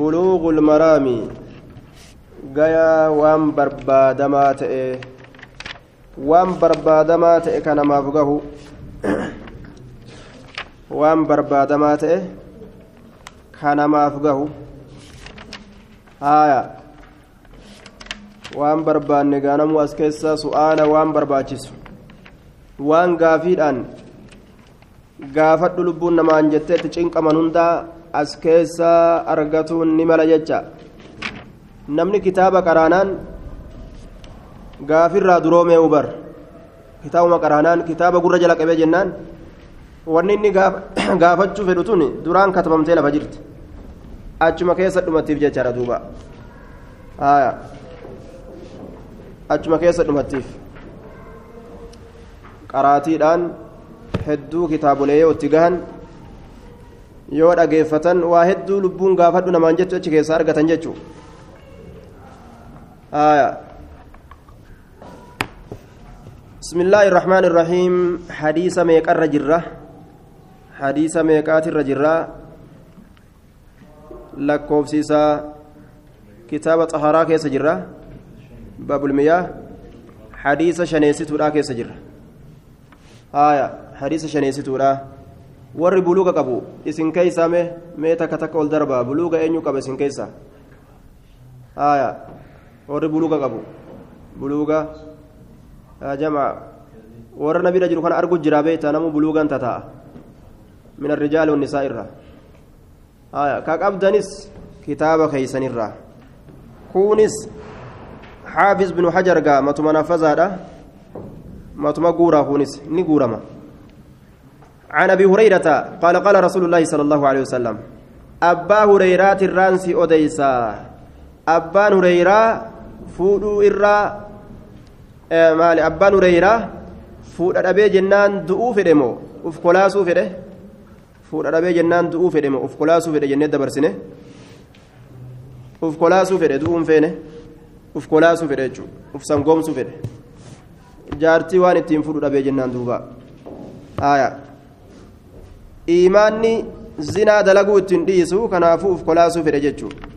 buluuqul maraami gayaa waan barbaadamaa ta'e waan barbaadamaa ta'e ka namaaf gahu waan barbaadamaa ta'e ka namaaf gahu haaya waan barbaanne gaanamuu as keessaa su'aala waan barbaachisu waan gaafiidhaan gaafadhu lubbuun namaan jetteetti cinqaman hundaa as keessaa argatuun ni mala jecha. Namni kitaaba qaraanaan gaafirraa duroomee ubar kitaabuma qaraanaan kitaaba gurra jala qabee jennaan wanni inni gaafachuu fedhu tun duraan katabamtee lafa jirti. Achuma keessa dhumattiif jechaadha duuba. Achuma keessa dhumattiif qaraatiidhaan hedduu kitaabolee yoo itti gahan yoo dhageeffatan waa hedduu lubbuun gaafadhu namaan jettu achi keessaa argatan jechuu. بسم الله الرحمن الرحيم حديث ميك الرجرة حديث ميكات الرجرة لكوف سيسا كتاب طهارة كيس جرة باب المياه حديث شنيسي تورا كيس جرة آية حديث شنيسي تورا warri buluuga qabu isin keeysaa mee mee takka takka ol darba buluuga eenyu qaba isin keeysaa aayaa warri buluuga qabu buluuga jamaa warra nabira jiru kana argu jira beeyta namu buluugan tata'a min arrijaali wannisaa irra ka qabdanis kitaaba keeysanirra kunis xaafiz binu hajar gaa matuma nafazaadha matuma guuraa kunis ni guurama عن ابي هريره قال قال رسول الله صلى الله عليه وسلم ابا هريره الرانسي اوديسا hureyraa fuudhuu irraa maali abbaan hureyraa fuudha dhabee jennaan du'uu fedhe moo uf kolaasuu fedhe fuudha dhabee jennaan du'uu fedhe moo uf kolaasuu fedhe jennee dabarsine uf kolaasuu fedhe du'uun feene uf kolaasuu fedhe jechuudha uf sangoomsuu fedhe jaartii waan ittiin fuudhu dhabee jennaan duuba haaya imaanni zinaa dalaguu ittiin dhiisu kanaafuu uf kolaasuu fedhe jechuudha.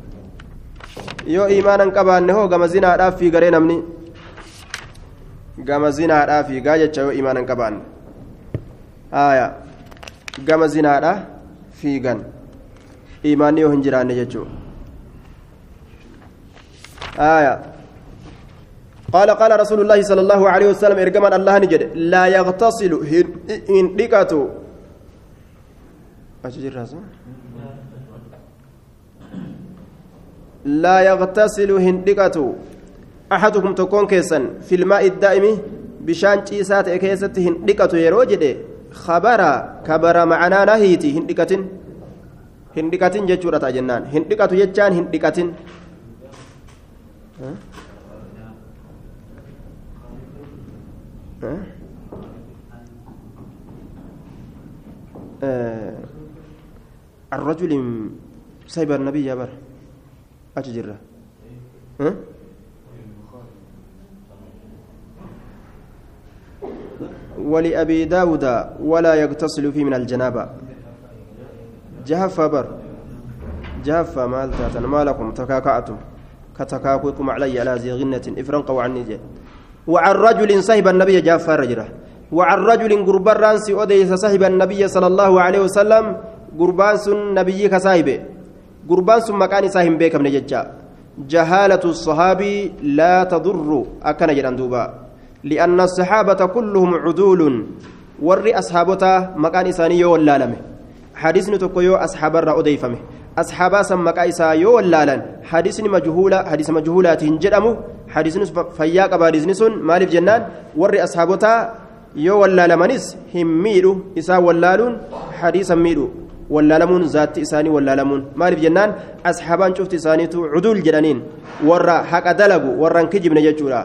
yoo iimaanan qabaanne hoo gama zinaadhaaf fiigaree namni gama zinaadhaa fiigaa jecha yoo iimaanan qabaanne haaya gama zinaadhaa fiigan iimaanni yoo hin jiraanne jechuudha haaya قال قال رسول الله صلى الله عليه وسلم ارجما الله نجد لا يغتسل ان دقته اجر لا يغتسل هندقته أحدكم تكون كيسا في الماء الدائم بشان تيسات كيسة هندقته يروجد خبر كبر معنا نهيتي هندقة. هندقة جتشورة جنان. هندقة جتشان هندقة. ها؟ ها؟ آه. الرجل سيب النبي يا بر. ها؟ ولأبي داود ولا يغتسل فيه من الجنابة. جهف بر. جهف مال تاتن ما لكم تكاكعتم كتكاكوكم علي على ذي غنة إفرنقوا عني جي. وعن رجل صاحب النبي جاف رجلة. وعن رجل قربان رانسي أديس صاحب النبي صلى الله عليه وسلم قربان سن نبي كصاحبه قربان سن مكان صاحب بيك من ججا جهالة الصحابي لا تضر أكن جران دوبا لأن الصحابة كلهم عدول ور أصحابتا مكان إساني يو اللالمه حديثني تكو أصحاب الرا أديفمه أصحابا سمكا إسا يو اللالن حديثني مجهولة حديث مجهولات هنجرمه حديثني فياك باريزني سن مالف جنان ور أصحابتا yoo wallaalamanis hin miidhu isaa wallaaluun hadiisa miidhu. Wallaalamuun zaatti isaanii wallaalamuun. Maaliif jennaan? Asxaabaan cufti isaaniitu cuduul jedhaniin. Warra haqa dalagu warran kijibne jechuudha.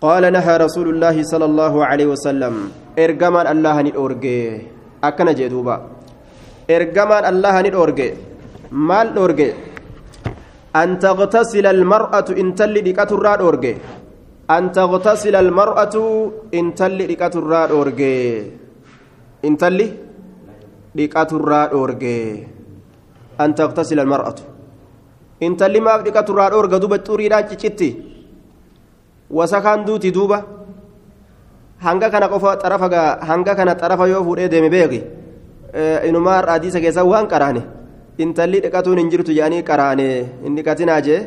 قال نهى رسول الله صلى الله عليه وسلم ارجمان الله ندورجي أكن جدوبا ارجمان الله ندورجي مال دورجي أن تغتسل المرأة إن تلي ديكاتورا دورجي أن تغتسل المرأة إن تلي ديكاتورا دورجي إن dhiqaturraa dhoorge an taktasila maratu intalli maaf dhiqaturraa dhoorga duba xuriidhaan ciccitti wasakaan duuti duuba. Hanga kana qofa xarafa hanga kana xarafa yoo fuudhee deeme beeki inumaa raadiisa keessaa waan qaraane intalli dhiqatuun hin jirtu jedhanii qaraane hin dhiqatinaa jee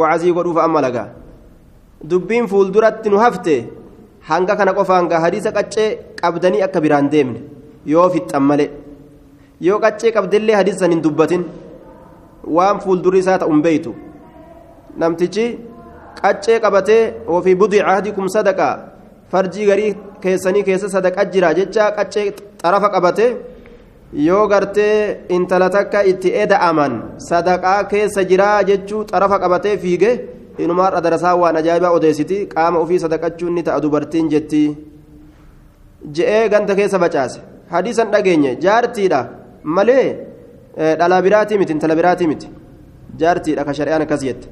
wacazii godhuuf amma lagaa. Dubbiin fuulduratti nu hafte hanga kana qofa hanga hadiisa qaccee qabdanii akka biraan deemne. Yoo fixxan malee yoo qaccee qabdellee hadiisan hin dubbatin waan fuuldurri isaa ta'uun beeytu. Namtichi qaccee qabatee ofii budii ahdikum sadaqaa farjii garii keessanii keessa sadaqa jira jecha qaccee xarafa qabate yoo gartee intala takka itti eda'aman sadaqaa keessa jiraa jechuu xarafa qabatee fiige inumaarra darasaa waan ajaa'ibaa odeessiti qaama ofii sadaqachuun ni ta'a dubartiin jetti. Je'ee ganda keessa bacaase hadiisan dhageenye jaartiidha malee dhalaa biraatii miti intala biraatii miti jaartiidha ka shari'aan akkas jette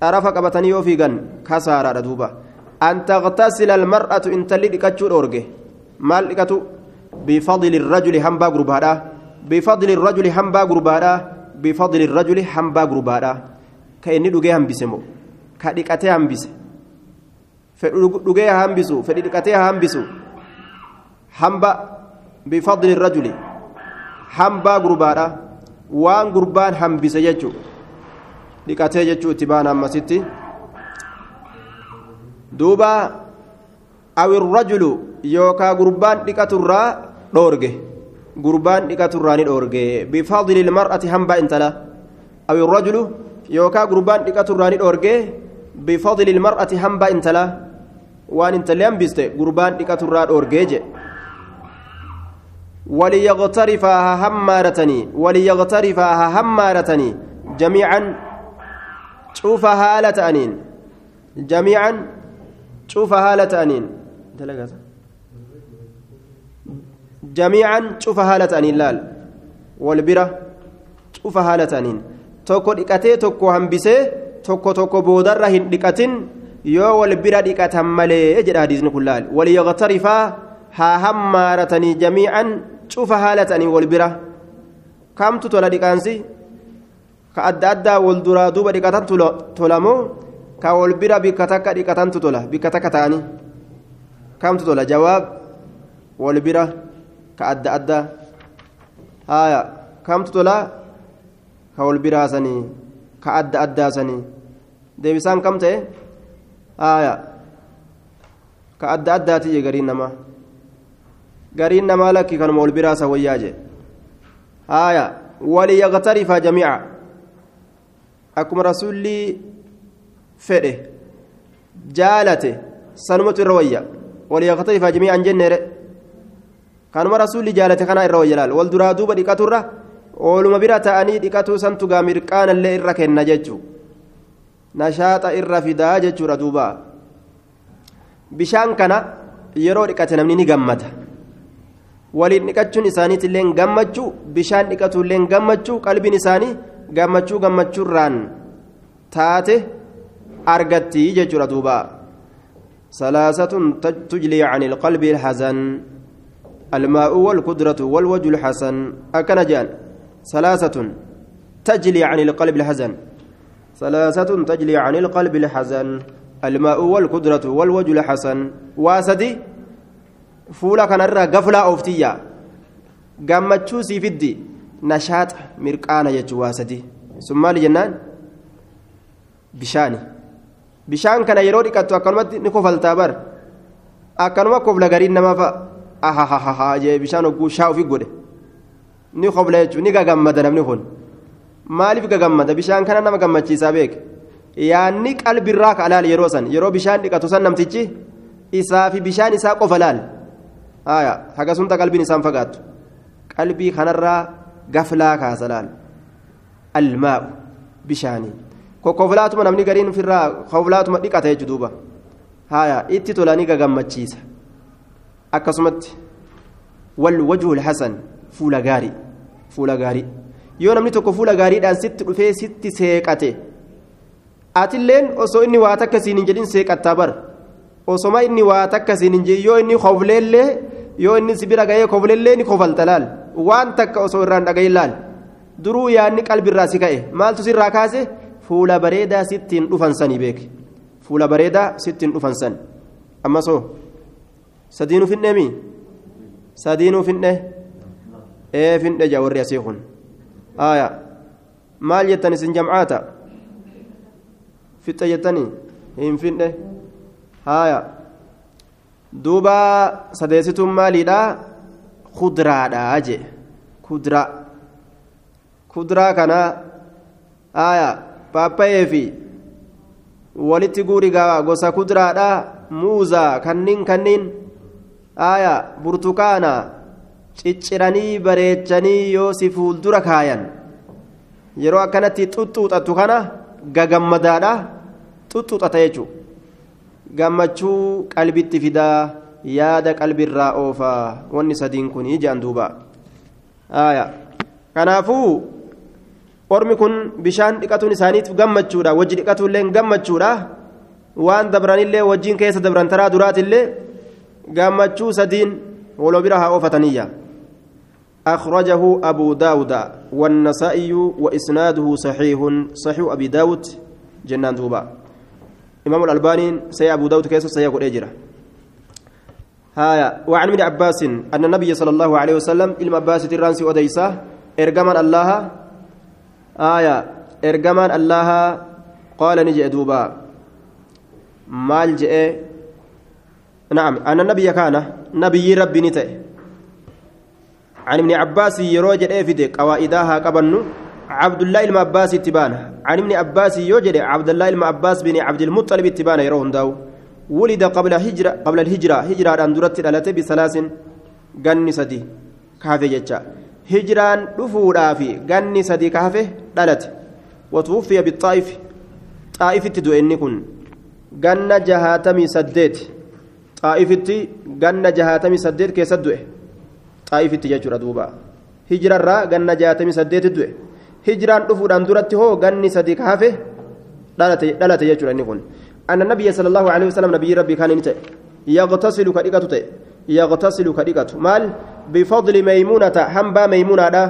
xarafa qabatanii yoo fiigan kasaaraadha duuba an taqtasila almar'atu intalli dhiqachuu dhoorge maal dhiqatu bifadli irrajuli hambaa gurbaadha bifadli irrajuli hambaa gurbaadha bifadli irrajuli hambaa gurbaadha ka inni dhugee hambise moo ka dhiqatee hambise fedhu dhugee hambisu fedhi dhiqatee hambisu hamba bifadli irrajuli hambaa gurbaadha waan gurbaan hambise jechuu dhiqatee jechuu itti baan ammasitti duuba awirrajulu yookaa gurbaan dhiqaturraa dhoorge gurbaan dhiqaturraa ni dhoorge bifadli ilmar'ati hambaa intala awirrajulu yookaa gurbaan dhiqaturraa ni dhoorge bifadli ilmar'ati hambaa intala waan intalli hambiste gurbaan dhiqaturraa dhoorgee je وليغترفها همارتني وليغترفها همارتني جميعا شوف هالة أنين جميعا شوف هالة أنين جميعا شوف هالة أنين لال والبرة شوف هالة أنين tokko dhiqatee tokko hambisee tokko tokko boodarra hin dhiqatin yoo wal bira dhiqatan malee jedha hadiisni kun laal waliyaqtarifaa haa hammaaratanii jamiican cufa haala ta'anii wal bira kamtu tola dhiqaansi ka adda addaa wal duraa duuba dhiqatan tolamoo ka wal bira bikka takka dhiqatantu tola bikka takka ta'anii kamtu tola jawaab wal bira ka adda addaa haaya kamtu tola ka wal biraasanii ka adda addaasanii deebisaan kam ta'e haaya ka adda addaati je gariin namaa gariin namaa lakki kanuma wal biraasa wayyaa je haaya waliyaqtarifa jamiica akkuma rasuulli fedhe jaalate sanumatu irra wayya waliyaqtarifa jamiican jenneere kanuma rasuulli jaalate kana irra wayya laal wal duraa duuba dhiqaturra ooluma bira ta'anii dhiqatuu santu gaa mirqaanallee irra kenna jechuu nashaaxa irra fidaa jechuudha duuba bishaan kana yeroo dhiqate namni ni gammada waliin dhiqachuun isaaniitillee gammachuu bishaan dhiqatuullee gammachuu qalbiin isaanii gammachuu gammachuurraan taate argatti jechuudha duuba salaasatun tujlii can ilqalbi ilhazan almaa'u walkudratu walwaju lxasan akkana jedhan salaasatun tajlii can ilqalbi ilhazan salaasatun tajlii can ilqalbi ilhazan الماء والقدرة والوجه الحسن واسدي فولا كان الرا غفلا اوفتيا غمچو سيفدي نشاط مرقانا يجو واسدي ثم لجنان بشاني bishaan kana yeroo dhiqattu akkanumatti ni kofaltaa bar akkanuma kofla gariin nama fa'a ahahaha jee bishaan hogguu shaa ofii godhe ni kofla jechuun ni gagammada namni kun maaliif gagammada bishaan kana nama gammachiisaa beeke yaanni qalbirraa ka alaal yeroo san yeroo bishaan dhiqatu san namtichi isaa fi bishaan isaa qofa laal haya hagasumta qalbiin isaan fagaattu. Qalbii kanarraa gaflaa kaasa laal almaa'u bishaanii kokkoflaatuma namni gariin ofirraa koflaatuma dhiqata jechu duuba. Haya itti tolanii gagammachiisa. Akkasumatti wal wajhul hasan fuula gaarii fuula gaarii. Yoo namni tokko fuula gaariidhaan sitti dhufee sitti seeqate atilleen osoo inni waa takka siin hin jedhin seeqattaa bar osoma inni waa takka siin hin jedhin yoo inni kofleellee yoo inni sibira ga'ee kofleellee ni kofalta laal waan takka osoo irraan dhagayin laal duruu yaadni qalbirraa si ka'e maaltu sirraa kaase fuula bareedaa sittiin dhufan sanii beeke fuula bareedaa sittiin dhufan san ammasoo sadiinuu finne mi sadiinuu finne ee finne jaa warri asii kun aayaa maal jettan isin jamcaata fixa jettanii hin finne haaya duuba sadeessituun maaliidha kudraadha jee kudraa kudraa kana haaya paappayee fi walitti guurigaa gosa kudraadha muuzaa kanniin kanniin haaya burtukaana cicciranii bareechanii yoo si fuuldura kaayan yeroo akkanatti xuxuuxattu kana gagammadaadha xuxuuxata jechuudha gammachuu qalbitti fidaa yaada qalbirraa oofaa wanni sadiin kun ijaan duuba kanaafuu ormi kun bishaan dhiqatuun isaaniif gammachuudha wajji dhiqatuullee gammachuudha waan dabranillee wajjiin keessa dabran taraa duraatillee gammachuu sadiin waloo bira haa oofataniyya. أخرجه أبو داود والنسائي وإسناده صحيح صحيح أبي داود جنان دوبا إمام الألباني سي أبو داود كيس سيقول إجرة هايا. وعن ابن عباس أن النبي صلى الله عليه وسلم إلما عباس الرانسي أديسة إرجمان الله آية إرجمان الله قال نجي دوبا. مال جئ نعم أن النبي كان نبي ربي نتئ. عن ابن عباس يروج افيد قواعدها قبن عبد الله بن عباس تبانا عن ابن عباس يوجد عبد الله بن عباس بن عبد المطلب تبانا يروهم داو ولد قبل هجرة قبل الهجرة. هجرة أن درت الألتة بثلاث جن سدي. كافي جتشا. هجران دفورا في جن سدي كافي دلت. وتوفي بالطائف. طائف تدو إني كن. جن جهاتمي سديت. طائفتي جن جهاتمي سديت كي سدوه xaa'ifitti jechuudha duuba hijirarraa ganna jaatamii saddeeti du'e hijiraan dhufuudhaan duratti hoo ganni sadi kaafe dhalate jechuudha inni kun anna nabiyya sallallahu alaihi wasallam nabiyyi rabbii kaan inni ta'e yaqtasilu ka dhiqatu ta'e yaqtasilu ka dhiqatu maal bifadli maymuunata hambaa maymuunaadha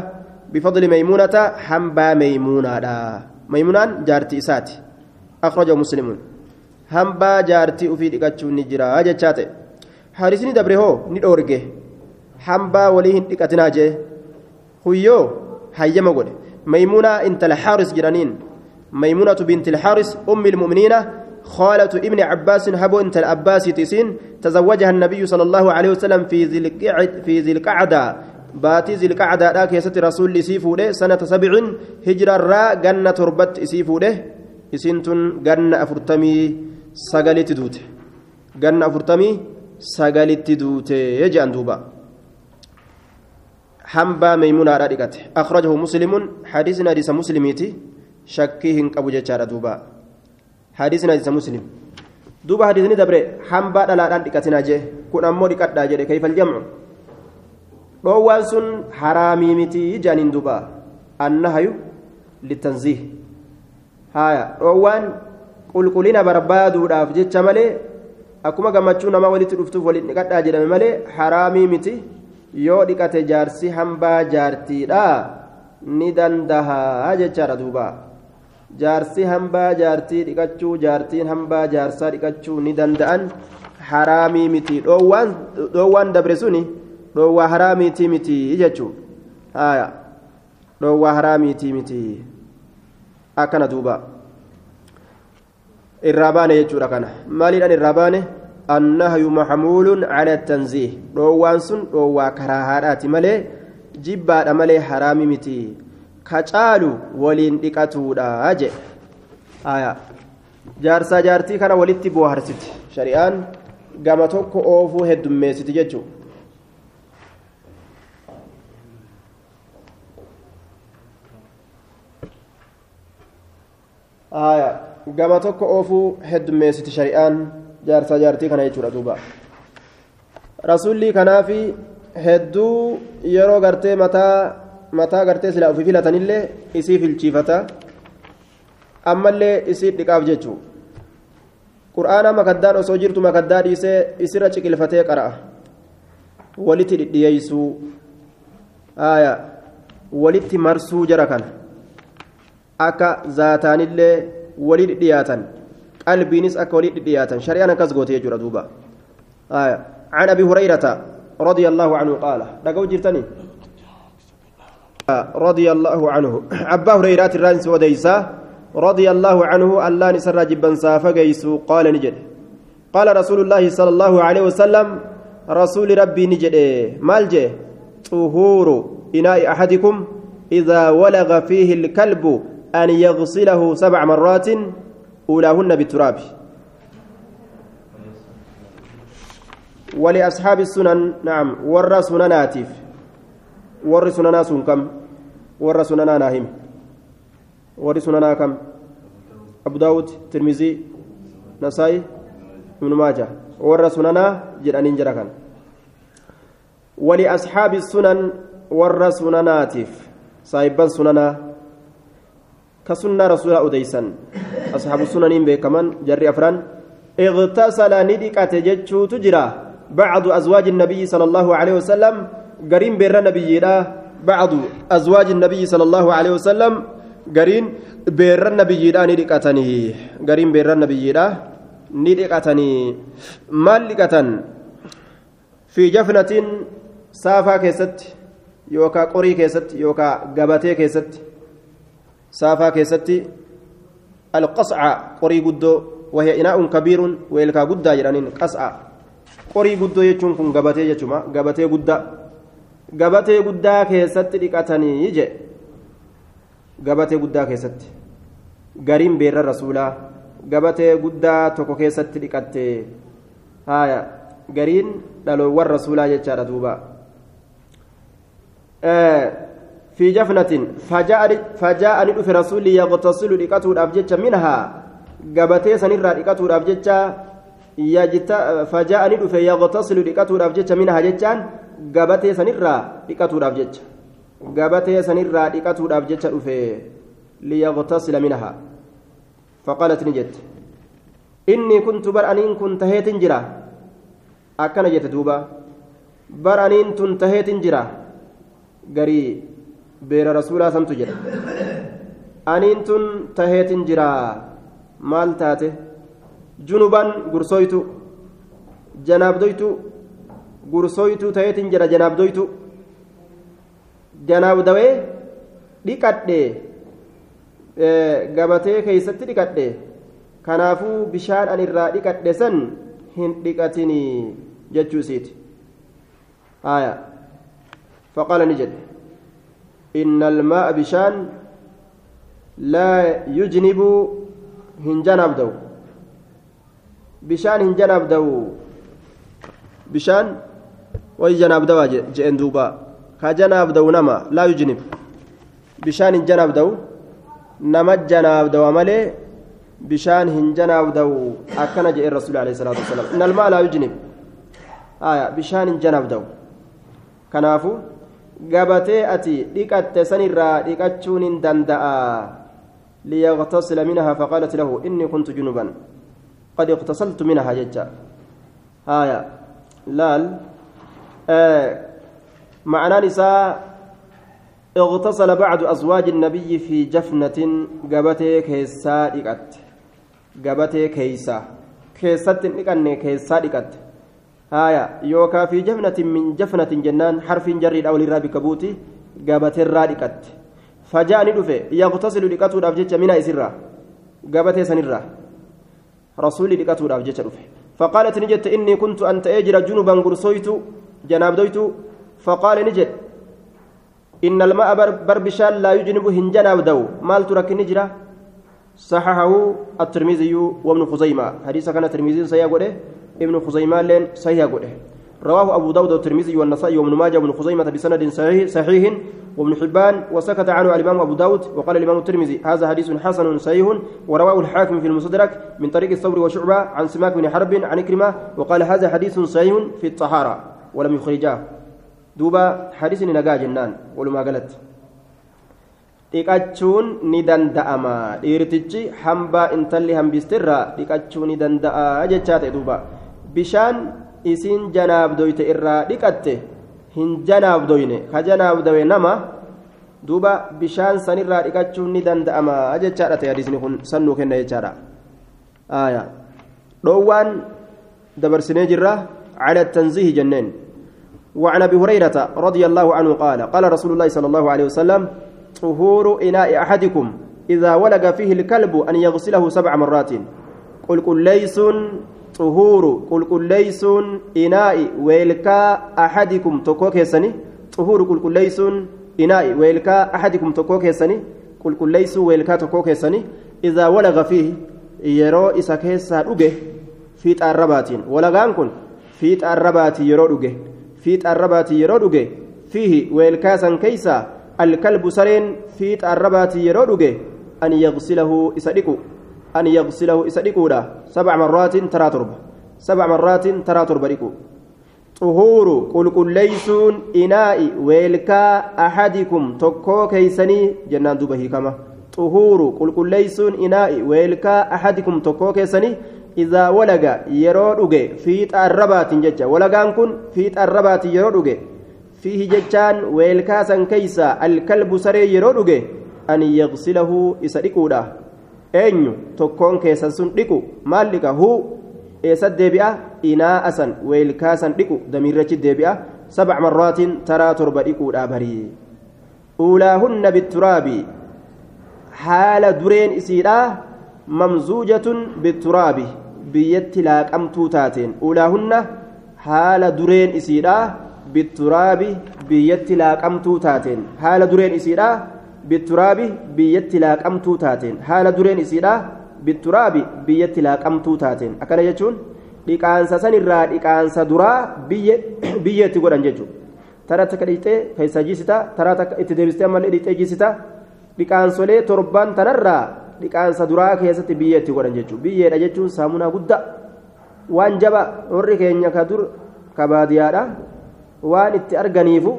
bifadli maymuunata hambaa maymuunaadha maymuunaan jaartii isaati akhrajahu muslimuun hambaa jaartii ufii dhiqachuun ni jira jechaa ta'e harisni dabre hoo ni dhoorge hambaa walii hin dhiqatinaa jee huyyoo hayyama godhe maymuunaa intala xaaris jedhaniin maymuunatu binti lxaaris ummi ilmu'miniina خالة ابن عباس هبو انت العباس تسين تزوجها النبي صلى الله عليه وسلم في ذي القعد في ذي القعدة باتي ذي القعدة لا كيست رسول سيفوده سنة سبع هجرة را جنة تربت سيفوده. إسنتن جنة أفرتمي سجلت دوت جنة أفرتمي سجلت دوت يجي دوبا. Hambaa maymuunaadha dhiqate akhrajahu muslimun hadiisni hadiisa muslimiiti shakkii hin qabu jechaadha duuba hadiisni hadiisa muslim duuba hadiisni dabre hambaa dhalaadhaan dhiqatinaa jee kun ammoo dhiqadhaa jedhe kayfal jamcu dhoowwaan sun haraamii miti jaaniin duuba annahayu litanziih haya dhoowwaan qulqullina barbaaduudhaaf jecha malee akkuma gammachuu namaa walitti dhuftuuf walitti dhiqadhaa jedhame malee haraamii miti yoo dhiqate jaarsi hambaa jaartiidha ni dandahaa jechaadha duuba jaarsi hambaa jaartii dhiqachuu jaartiin hambaa jaarsaa dhiqachuu ni danda'an haraamii miti dhoowwaan dabre suni dhoowwaa haraamiitii miti jechuu haya dhoowwaa haraamiitii miti akkana duuba irraa baane jechuudha kana maaliidhaan irraa baane النهي محمول على التنزيه روان سن روا كراهات ملي جبا ملي حرام متي كچالو ولين ديكاتودا اجي آية jaarsaa jaartii kana walitti booharsiti shari'aan gama tokko oofuu heddummeessiti jechuu gama tokko oofuu heddummeessiti shari'aan jaarsaa jaartii kana jechuudha duuba. Rasuulli kanaafi hedduu yeroo gartee mataa mataa gartee silaa ofii filatanillee isii filchiifata. Ammallee isii dhiqaaf jechuu qur'aana makaddaan osoo jirtu makaddaa dhiisee isirra ciqilfatee qara'a. Walitti dhidhiyeeysuu. Aya walitti marsuu jara kana. Akka zaataanillee walii dhiyaatan qalbiinis akka walii dhiyaatan shari'aan akkas goote jechuudha duuba عن أبي هريرة رضي الله عنه قال. دقوا جرتني رضي الله عنه. أبا هريرة الرانس وديسا رضي الله عنه الله نسر جبا سافقيس قال نجد. قال رسول الله صلى الله عليه وسلم رسول ربي نجد. مال جه طهور. إناء أحدكم إذا ولغ فيه الكلب أن يغسله سبع مرات أولاهن بالتراب ولأصحاب السنن نعم ور سنناتف ور سننا سن كم؟ ور سننا ناهم ور سننا كم؟ أبو داود ترمذي نسائي ابن ماجه. ور سننا جرانين جركن ولأصحاب السنن ور سنناتف صاحب سننا. كسنة رسول أديسا أصحاب السنن بكمان جري أفران. اغتسل ندقة جتشو تجرى بعض أزواج النبي صلى الله عليه وسلم قرين بير نبي بعض أزواج النبي صلى الله عليه وسلم قرين بير النبي ندقتني قرين بير النبي ندقتني مال في جفنة سافا كيست يوكا قري كيست يوكا قبتي كيست. سافا كيست. القصع قري قدو وهي إناء كبير ويلكا قدا جرانين قصع qorii guddoo jechuun kun gabatee jechuma gabatee guddaa gabatee guddaa keessatti dhiqatanii je gabatee guddaa keessatti gariin beerra rasuulaa gabatee guddaa tokko keessatti dhiqatte haaya gariin dhaloowwan rasuulaa jechaadha duuba في جفنة فجاء فجاء ندف رسولي يغتسل لقته الأبجتش منها. قبتي سنرى لقته الأبجتش فجاء ندف يغتسل لقته الأبجتش منها جتشان. قبتي سنرى لقته الأبجتش قبتي سنرى لقته الأبجتش دفه ليغتسل منها. فقالت نجت إني كنت برأنين كنت هيت جرا. أكن جت دوبا برأنين تنتهيت جرا. garii beera rasuulaa samtu jedha aniin tun taheetin jira maal taate junuban gursooytu janaabdoytu gursooytu taheetin jira janaabdoytu janaabdawee dhiqadhe gabatee keeysatti dhiqadhe kanaafuu bishaan an irraa dhiqadhe san hin dhiqatinii jechuu aya فقال نجد إن الماء بشان لا يجنب هنجنب دو بشان هنجنب دو بشان ويجنب دو جئن دوبا. كجنب دو نما لا يجنب. بشان هنجنب دو نما جنب دو مالي بشان هنجنب دو أكن جئ الرسول عليه الصلاة والسلام. إن الماء لا يجنب. آية. بشان هنجنب دو كنافو. Gabatee ati dhiqatte sanirraa dhiqachuun hin danda'a liyaqtasila minhaa faqaalat lahu inni kuntu junuban qad iqtasaltu minhaa jecha haya laal معنى نساء اغتسل بعض أزواج النبي في جفنة قبتي كيسا دقت قبتي كيسا كيسا تنقن كيسا دقت هايا يوكا في جفنة من جفنة جنان حرف جريد أو للرابي كبوتي قابت الرادكت فجاءني دفه يغتسل لكتو دافجتش من إسرة قابت سنرة رسولي لكتو دافجتش دفه فقالت نجت إني كنت أنت أجر جنبا قرصيت جناب دويت فقال نجت إن الماء بربشان لا يجنب هنجناب دو مال ترك نجرة صححه الترمذي وابن خزيمة حديث كان الترمذي سيقول ابن خزيمة لين صحيح قوله رواه أبو داود والترمذي والنسائي وابن ماجه وابن خزيمة بسند صحيح, صحيح وابن حبان وسكت عنه الإمام أبو داود وقال الإمام الترمذي هذا حديث حسن صحيح ورواه الحاكم في المستدرك من طريق الثور وشعبة عن سماك بن حرب عن إكرمة وقال هذا حديث صحيح في الطهارة ولم يخرجاه. دوبا حديث نجا جنان ولما قالت dhiqachuun ni danda'ama dhiirtichi hambaa intalli hambistirraa dhiqachuu ni danda'a jechaa ta'e duuba bishaan isiin janaabdoyte irraa dhiqatte hin janaabdoyne ka janaabdawe nama duuba bishaan sanirraa dhiqachuun ni danda'ama jechaadha ta'e hadiisni kun sannuu kenna jechaadha dhoowwaan dabarsinee jirra على التنزيه جنين وعن ابي هريره رضي الله عنه قال قال رسول الله صلى الله عليه وسلم طهور اناء احدكم اذا ولغ فيه الكلب ان يغسله سبع مرات قل قل ليس اناء ويلكا احدكم تكوك يسني طهور قل قل ليس inaa'i weelkaa ahadikum tokkoo keessanii qulqulleeysuu weelkaa tokkoo keessanii idaa walaga fiihi yeroo isa keessaa dhuge fiixa arrabaatiin walagaan kun fiixa arrabaatii yeroo dhuge fiixa arrabaatii yeroo dhuge fiihi weelkaa san keeysaa alkalbu sareen fiixa arrabaatii yeroo dhuge an yagsilahu isa dhiqu yagsilahu isa dhiquudha sabca marraatin taraa torba sabca marraatin taraa torba dhiqu xuhuuru qulqulleeysuun inaa'i weelkaa ahadikum tokkoo keeysanii jennaan duba hiikama xuhuuru qulqulleeysuun inaa'i weelkaa ahadikum tokkoo keessanii idaa walaga yeroo dhuge fiixa arrabaatiin jecha walagaan kun fiixa arrabaatiin yeroo dhuge fiihi jechaan weelkaa san keeysa alkalbu saree yeroo dhuge an yagsilahu isa dhiquudha eenyu? Tokkoon keessan sun dhiqu. Maal dhiqa huu? Eessat deebi'a? Inaa'a san weelkaa san dhiqu. Damiirrachi deebi'a? Sabca marraatiin taraa torba dhiquudha barii uulaahunna bitturaabi. Haala dureen isiidha. Mamzuujatun bitturaabi. Biyyatti laaqamtuu taateen. Uulaahunna haala dureen isiidha. Bitturaabi biyyatti laaqamtuu taateen. Haala dureen isiidha bitturaabi biyyatti laaqamtuu taateen haala dureen isiidha bitturaabi biyyatti laaqamtuu taateen akkana jechuun dhiqaansa sanirraa dhiqaansa duraa biyya itti godhan jechuudha taraa takka dhiqxee keessa jiisita taraa takka itti deebistee ammallee dhiqxee jiisita dhiqaansolee torban tanarraa dhiqaansa duraa keessatti biyya itti godhan jechuudha biyyeedha jechuun saamunaa guddaa waan jaba warri keenya ka dur ka baadiyyaadha waan itti arganiifu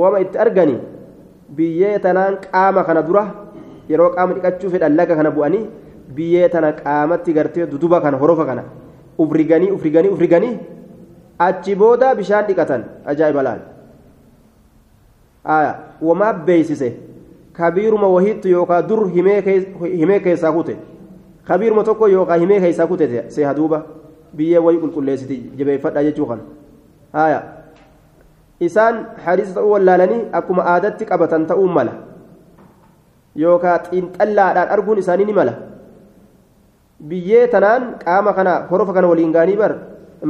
wama itti arganii biyyee tanaan qaama kana dura yeroo qaama dhiqachuu fedhan laga kana bu'anii biyyee tana qaamatti gartee duduba kana horofa kana ufriganii ufriganii ufriganii achi booda bishaan dhiqatan ajaa'iba laal wamaa beeysise kabiiruma wahiittu yookaan dur himee keessaa kute kabiiruma tokko yookaan himee keessaa kute seeha duuba biyyee wayii qulqulleessiti jabeeffadha jechuu kan haya isaan hadiisa ta'uu wallaalanii akkuma aadatti qabatan ta'uu mala yookaan xiinxallaadhaan arguun isaanii ni mala biyyee tanaan qaama kana horofa kana waliin gahanii bar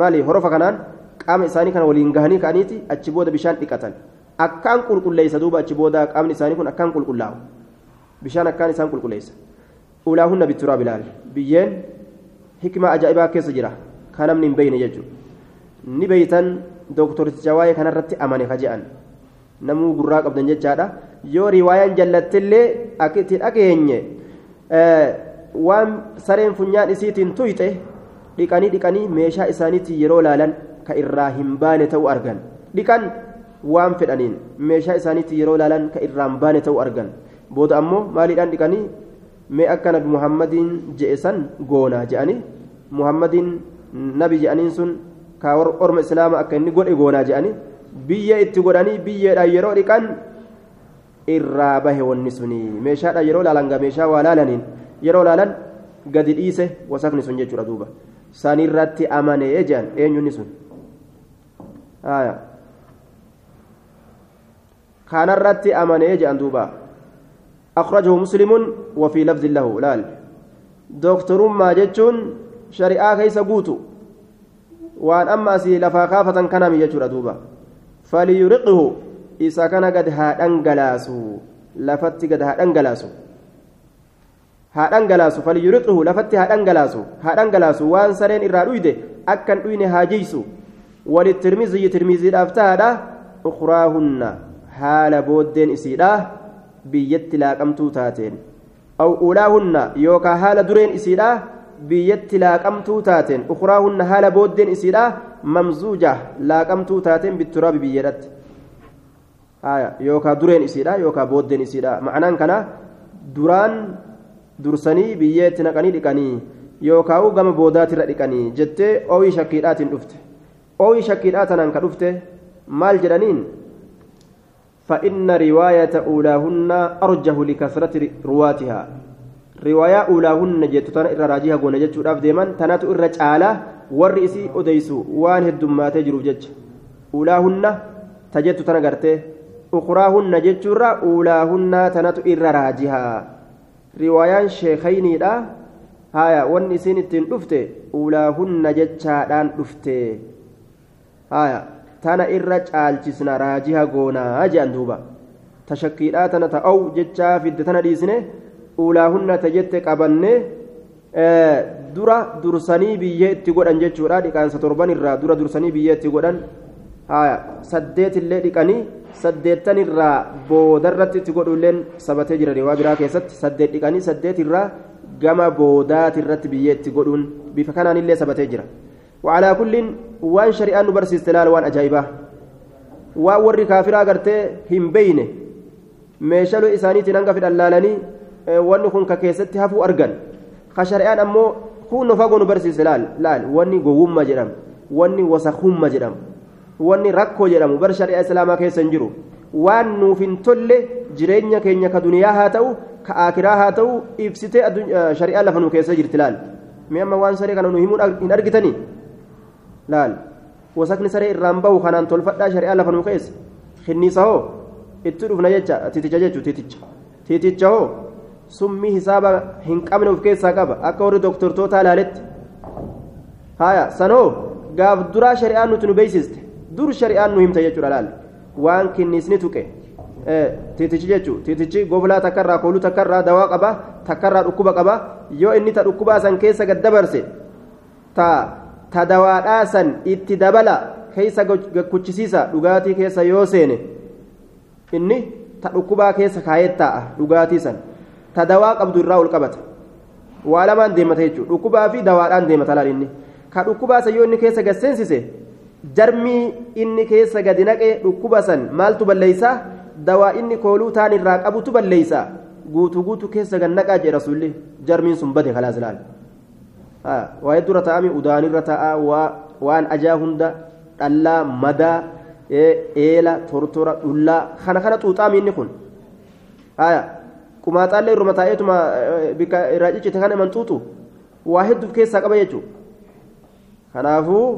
maali horofa kanaan qaama isaanii kana waliin gahanii ka'aniiti achi booda bishaan dhiqatan akkaan qulqulleessa duuba achi booda qaamni isaanii kun akkaan qulqullaa'u bishaan akkaan isaan qulqulleessa ulaahunna bitturaa bilaal biyyeen hikma ajaa'ibaa keessa jira kan namni hin beeyne jechuudha ni beeytan dooktorticha waa'ee kanarratti amane ka je'an. Namuu gurraa qabdan jechaadha. Yoo riwaayaan jallattillee akka itti dhageenye waan sareen funyaan isiitiin tuyxe dhiqanii dhiqanii meeshaa isaaniitiin yeroo laalan ka irraa hin baane ta'uu argan. Dhiqan waan fedhaniin meeshaa isaaniitiin yeroo laalan ka irraa hin baane ta'uu argan. Booda ammoo maaliidhaan dhiqanii? Mee akka nabi muhammadiin je'e san goonaa je'anii muhammadiin nabi je'aniin sun ka orma islaama akka inni godhe goonaa je'anii biyya itti godhanii biyyeedhaan yeroo dhiqan irraa bahe wanni suni meeshaadhaan yeroo laalan gaa meeshaa waa laalaniin yeroo laalan gadi dhiise wasakni sun jechuudha duuba sanirratti amanee jedhan eenyunni sun kanarratti amanee jedhan duuba أخرجه مسلم وفي لفظ له لال دكتور ما جتون شريعة كيس وأن أما أسي لفا خافة كان يجور دوبا فليرقه إذا كان قد هادنجلاسو لفت قد هادنجلاسو هادنجلاسو فليرقه لفت هادنجلاسو هادنجلاسو وان سرين إرادويده أكن دوين هاجيسو وللترمذي ترمذي الأفتاده أخراهن حال بودين إسيده biyyatti laaqamtuu taateen. Aw ulaahunna yookaan haala dureen isiidha biyyatti laaqamtuu taateen ukuraahunna haala booddeen isiidha mamzuuja laaqamtuu taateen bitturaabi biyyeedhatti yookaan dureen isiidha yookaan booddeen isiidha ma'anaan kana duraan dursanii biyyeetti naqanii dhiqanii yookaan gama boodaatirra dhiqanii jettee ooyii shakkiidhaatiin dhufte ooyii shakkiidhaa tanaan ka dhufte maal jedhaniin فإن رواية أولاهن أرجه لكثرة رواتها riwaayaa ulaahunna jettu tana irra raajii hagoona jechuudhaaf deeman tanatu irra caalaa warri isii odeysu waan heddummaatee jiruuf jecha. Ulaahunna ta jettu tana gartee ukuraahunna jechuurra ulaahunna tanatu irra raajiha. Riwaayaan sheekayniidha. Haya wanni isiin ittiin dhufte ulaahunna jechaadhaan dhufte. Haya tana irra caalchisna raajiha goonaa jedhan duuba. Tashakkiidhaa tana ta'au jechaa fidde tana dhiisine uulaahunna ta jette qabanne dura dursanii biyyee itti godhan jechuudha dhiqaansa torban irraa dura dursanii biyyee itti godhan saddeet illee dhiqanii saddeettan irraa boodarratti itti godhulleen sabatee jira riwaa biraa keessatti saddeet dhiqanii saddeet irraa gama boodaati irratti biyyee itti godhuun bifa kanaan illee sabatee jira. وعلى كل وان شريان نبرس استلال وان أجايبه waan warri kaafiraa gartee hin beyne meeshaluu isaaniitiin hanga fidhallaalanii wanni kun ka keessatti hafuu argan ka shari'aan ammoo hunno fagoo nu barsiise laal laal wanni gowwummaa jedhamu wanni wasakummaa jedhamu wanni rakkoo jedhamu bar shari'aa islaamaa keessa hin jiru waan nuuf hin tolle jireenya keenya ka duniyaa haa ta'u ka aakiraa haa ta'u ibsitee shari'aa lafa nu keessa jirti laal mee amma waan saree kana nu himuu hin argitanii laal wasakni saree irraan bahu kanaan tolfadhaa shari'aa lafa nu keessa hinniisa hoo itti dhufna jecha titicha jechuu titicha titicha hoo summii hisaaba hin qabne of keessaa qaba. Akka warri doktortootaa ilaaletti. Haya sanoo gaaf duraa shari'aan nuti nu beeksiste. Dur shari'aan nu himta jechuudha laal. Waan kinnisni tuqe. Titichi jechuu titichi goblaa takkarraa kooluu takkarraa dawaa qaba takkarraa dhukkuba qaba. Yoo inni ta dhukkubaa san keessa gad dabarse ta ta dawaadhaa san itti dabala keessa kuchisiisa dhugaatii keessa yoo seene inni ta dhukkubaa keessa kaayee taa'a dhugaatii san ta dawaa qabdu irraa ol qabata. Waa lamaan deemata jechuudha dhukkubaa fi dawaadhaan deemata laal inni. Ka dhukkubaa san yoo inni keessa gad seensise jarmii inni keessa gadi naqee dhukkuba san maaltu balleeysaa? Dawaa inni kooluu taan irraa qabutu balleeysaa? Guutuu guutuu keessa gad naqaa jedha rasuulli jarmiin sun bade kalaas laal. Waa'ee dura taa'ame udaanirra taa'a waan ajaa hunda dhallaa madaa eela tortora dhullaa kana kana xuuxaami inni kun qumaaxaallee irruma taa'eetuma bika irraa ciccite kana iman xuuxu waa hedduuf keessaa qaba jechuudha kanaafuu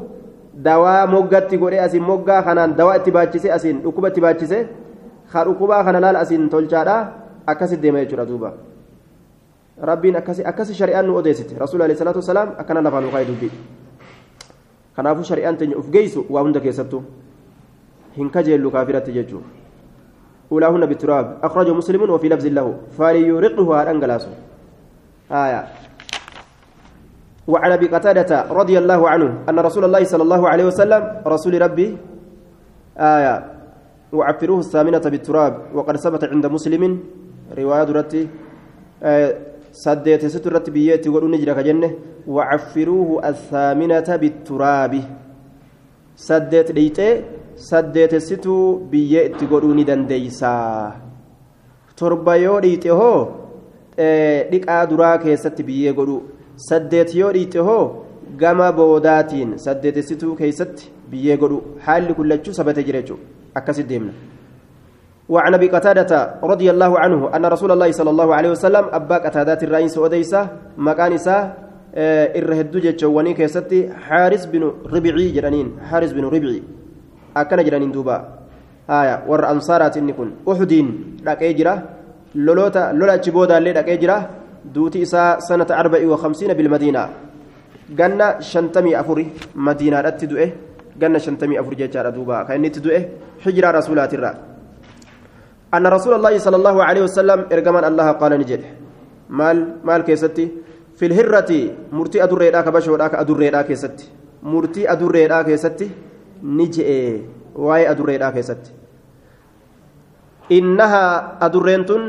dawaa moggatti godhee asiin moggaa kanaan dawaa itti baachise asiin dhukkuba itti baachise ka dhukkubaa kana laala asiin tolchaadha akkasitti deema jechuudha duuba. rabbiin akkasi akkasi shari'aan nu odeessite rasuul alayhi salaatu wasalaam akkana lafaan nu dubbii kanaafuu shari'aan teenya uf geessu waa hunda keessattuu hin kajeellu kaafiratti jechuudha أولاهن بالتراب أخرجه مسلم وفي لفظ له فليورقه على أنجلاس. آية. وعن أبي قتادة رضي الله عنه أن رسول الله صلى الله عليه وسلم رسول ربي آية. وعفروه الثامنة بالتراب وقد ثبت عند مسلم رواية درتي آية. saddeet situ irratti biyyee itti godhuun ni jira ka jenne dhiixee saddeetessituu biyyee itti godhuu ni dandeeysaa torba yoo dhiixe hoo dhiqaa duraa keessatti biyyee godhuu saddeet yoo dhiixe hoo gama boodaatiin saddeetessituu keessatti biyyee godhuu haalli kullachuu sabate jira jechuudha akkasitti deemna. وعن ابي قتاده رضي الله عنه ان رسول الله صلى الله عليه وسلم ابا قتادات الرئيس وديسه مكان اسا جچوني كيستي حارس بن ربيعي جرانين حارس بن ربيعي اكن جرانين دوبا آية ور انصارات نكون احدين دقي جرا لولوتا لولا تشبودا اللي دقي جرا دوتي اسا سنه 54 بالمدينة ganna shantamii afuri madiinaadhatti du'e. Ganna shantamii afur jechaadha duuba. Kan inni itti du'e hijiraa rasuulaatirraa أن رسول الله صلى الله عليه وسلم إرجمان الله قال نجد مال مال كيستي في الهرة مرتي أدري راك بشو راك أدري راك كيستي مرتي كيستي ni je'e waa'ee adurreedhaa keessatti. Innahaa adurreen tun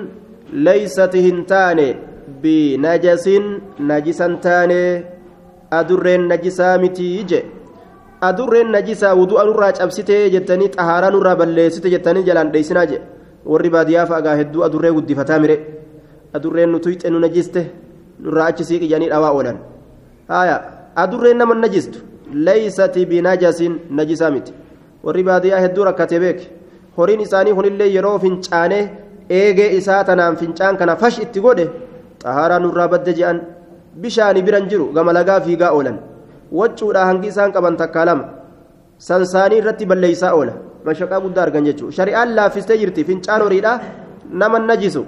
leeysati hin taane binajasiin najisan taane adurreen najisaa mitii je adurreen najisaa wudu'anurraa cabsitee jettanii xahaaraanurraa balleessite jettanii jalaan dheeysinaa je. Warri baadiyyaa fa'agaa hedduu adurree guddifataa mire. Adurreen nu tuyxe nu najiste nurraa achi siiqijanii dhawaa oolan. Haya adurreen nama najistu. Leeysati binajasin najisaa miti warri baadiyyaa hedduu rakkate beek horiin isaanii kunillee yeroo fincaanee eegee isaa tanaan fincaan kana fash itti godhe xahaaraa nurraa badde je'an bishaani biran jiru gama lagaa fiigaa oolan waccuudha hangi isaan qaban takkaa lama sansaanii irratti balleeysaa oola mashaqaa guddaa argan jechuudha shari'aan laaffistee jirti fincaan horiidha nama najisu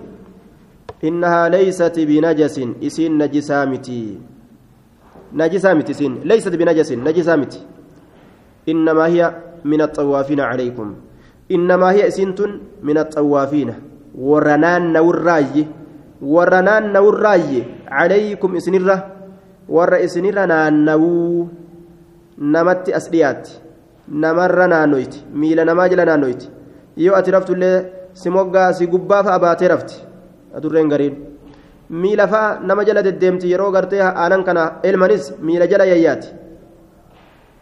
innahaa leeysati binajasin isiin najisaa miti miti isiin leeysat binajasin najisaa miti innamaa hiya min axawaafiina calaykum innamaa hiya isiintun min axawaafiina warra naannawurraayye warra naannawurraayye calaykum isinirra warra isinirra naannawuu namatti as dhiyaatti namarra naannoyti miila namaa jala naannoyti yoo ati raftullee si moggaa si gubbaa miila fa'a nama jala deddeemti yeroo gartee aanan kana elmanis miila jala yayyaati.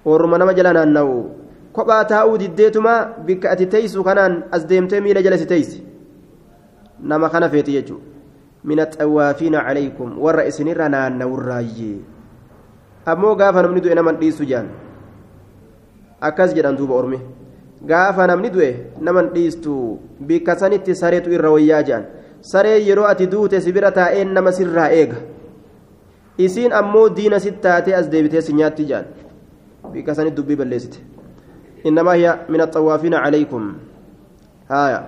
Warruma nama jala naanna'u. Kophaa taa'uu diddeetuma bikka ati teeysu kanaan as deemtee miila jala si teeysi nama kana feeti jechuudha. Mina xawaafiina calaykum warra isinirra naanna'urraayyee ammoo gaafa namni du'e naman dhiisu jaan. Akkas jedhan duuba ormi. Gaafa namni du'e naman dhiistu bikka sanitti sareetu irra wayyaa jaan saree yeroo ati duute si bira taa'een nama sirraa eega isiin ammoo diina sit taatee as deebitee si nyaatti jaan bikka sanitti dubbii balleessite innamaa hiya min axawaafiina calaykum haaya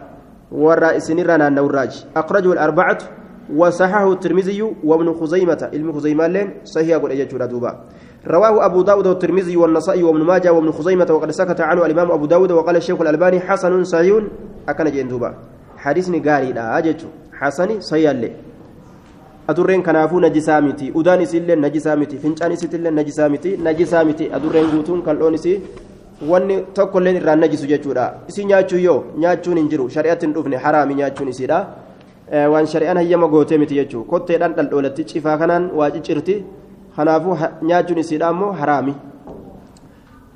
warra isinirra naanna'urraaji akhrajahu alarbacatu وصححه الترمذي وابن خزيمة علم خزيمة لين صحيح قول أجل دوبا رواه أبو داود والترمذي والنسائي وابن ماجه وابن خزيمة وقد سكت عنه الإمام أبو داود وقال الشيخ الألباني حسن صحيح أكن جين دوبا حديثني قاري لا أجل حسن صحيح لي أدرين كنافو نجسامتي أداني سيلين نجسامتي فنشاني سيتلين نجسامتي نجسامتي أدرين قوتون كالوني سي wanni tokkolleen irraan najisu jechuudha isi nyaachuu yoo nyaachuun hin jiru shari'atti hin dhufne haraami nyaachuun isiidha waan shari'aan hayyama gootee miti jechuudha kotteedhaan dhaldhoolatti cifaa kanaan waa ciccirti kanaafuu nyaachuun isiidha ammoo haraami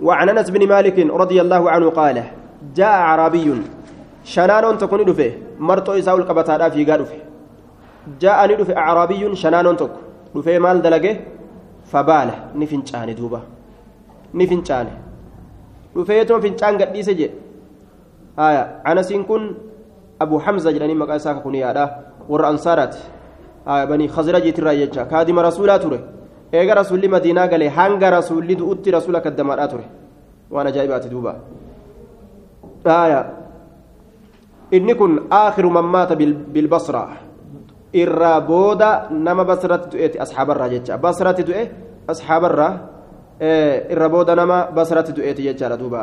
وعن انس بن مالك رضي الله عنه قال جاء عربي شنان تكون دفه مرتو يساول قبطا في غادفه جاءني دفه عربي شنان تك دفه مال دلقه فبال نفنچاني دوبا نفنچاني dhufeetuma fincaan gadhiise jedhe haya anasiin kun abu hamza jedhanii maqaa isaa kuniyaadha warra ansaaraati haya banii khazrajiitirraa jecha kaadima rasuulaa ture eega rasuulli madiinaa galee hanga rasuulli du'utti rasuula kaddamaadhaa ture waan ajaa'ibaati duuba haya inni kun aakhiru man maata bilbasra irraa booda nama basratti du'eeti ashaabarraa jecha basratti du'e ashaabarraa irra booda nama basratti du'eeti jechaadha duuba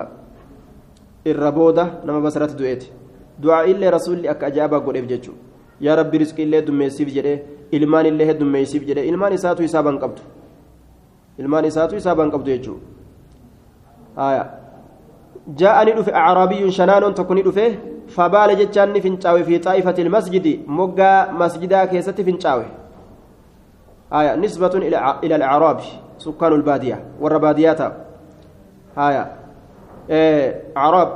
irra booda nama basratti du'eeti du'aa illee rasuulli akka ajaa'ibaa godheef jechuudha yaa rabbi risqii illee dummeessiif jedhee ilmaan illee heddummeessiif jedhee ilmaan isaatu hisaaban qabdu ilmaan isaatu hisaaban qabdu jechuudha jaa'anii dhufe acraabiyyuun shanaanoon tokko ni dhufe fabaala jechaan ni fincaawe fi xaa'ifati ilmasjidi moggaa masjidaa keessatti fincaawe nisbatun ila alacraabi سكان البادية ورا باديات هايا إيه أعراب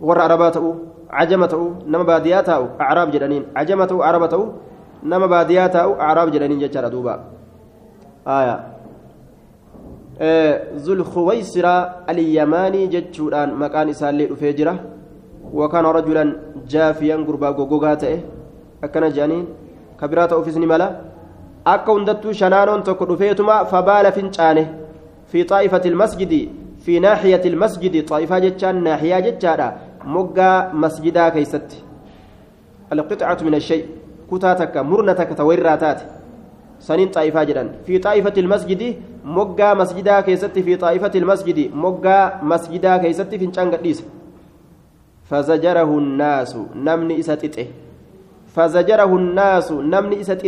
ورا عرباته عجمته نما بادياته أعراب جدانين. عجمته عربته نما بادياته أعراب جدانين جتشارا دوبا. هايا إيه ذو الخويسرة اليماني جتشوران مكان إسالي أفجرة وكان رجلا جافيا قربا غوغاته أكن جانين كبيرات akka hundattuu shanaanoon tokko dhufeetuma fabaala fincaane fi xaa'ifati ilmasjidi fi naaxiyati ilmasjidi xaa'ifaa jechaan naaxiyaa jechaadha moggaa masjidaa keeysatti alqixcatu min ashay kutaa takka murna takka tawirraa taate saniin xaa'ifaa jedhan fi xaa'ifati ilmasjidi moggaa masjidaa keessatti fi xaa'ifati ilmasjidi moggaa masjidaa keeysatti fincaan gadhiise فزجره الناس نمني إسا فزجره الناس نمني إسا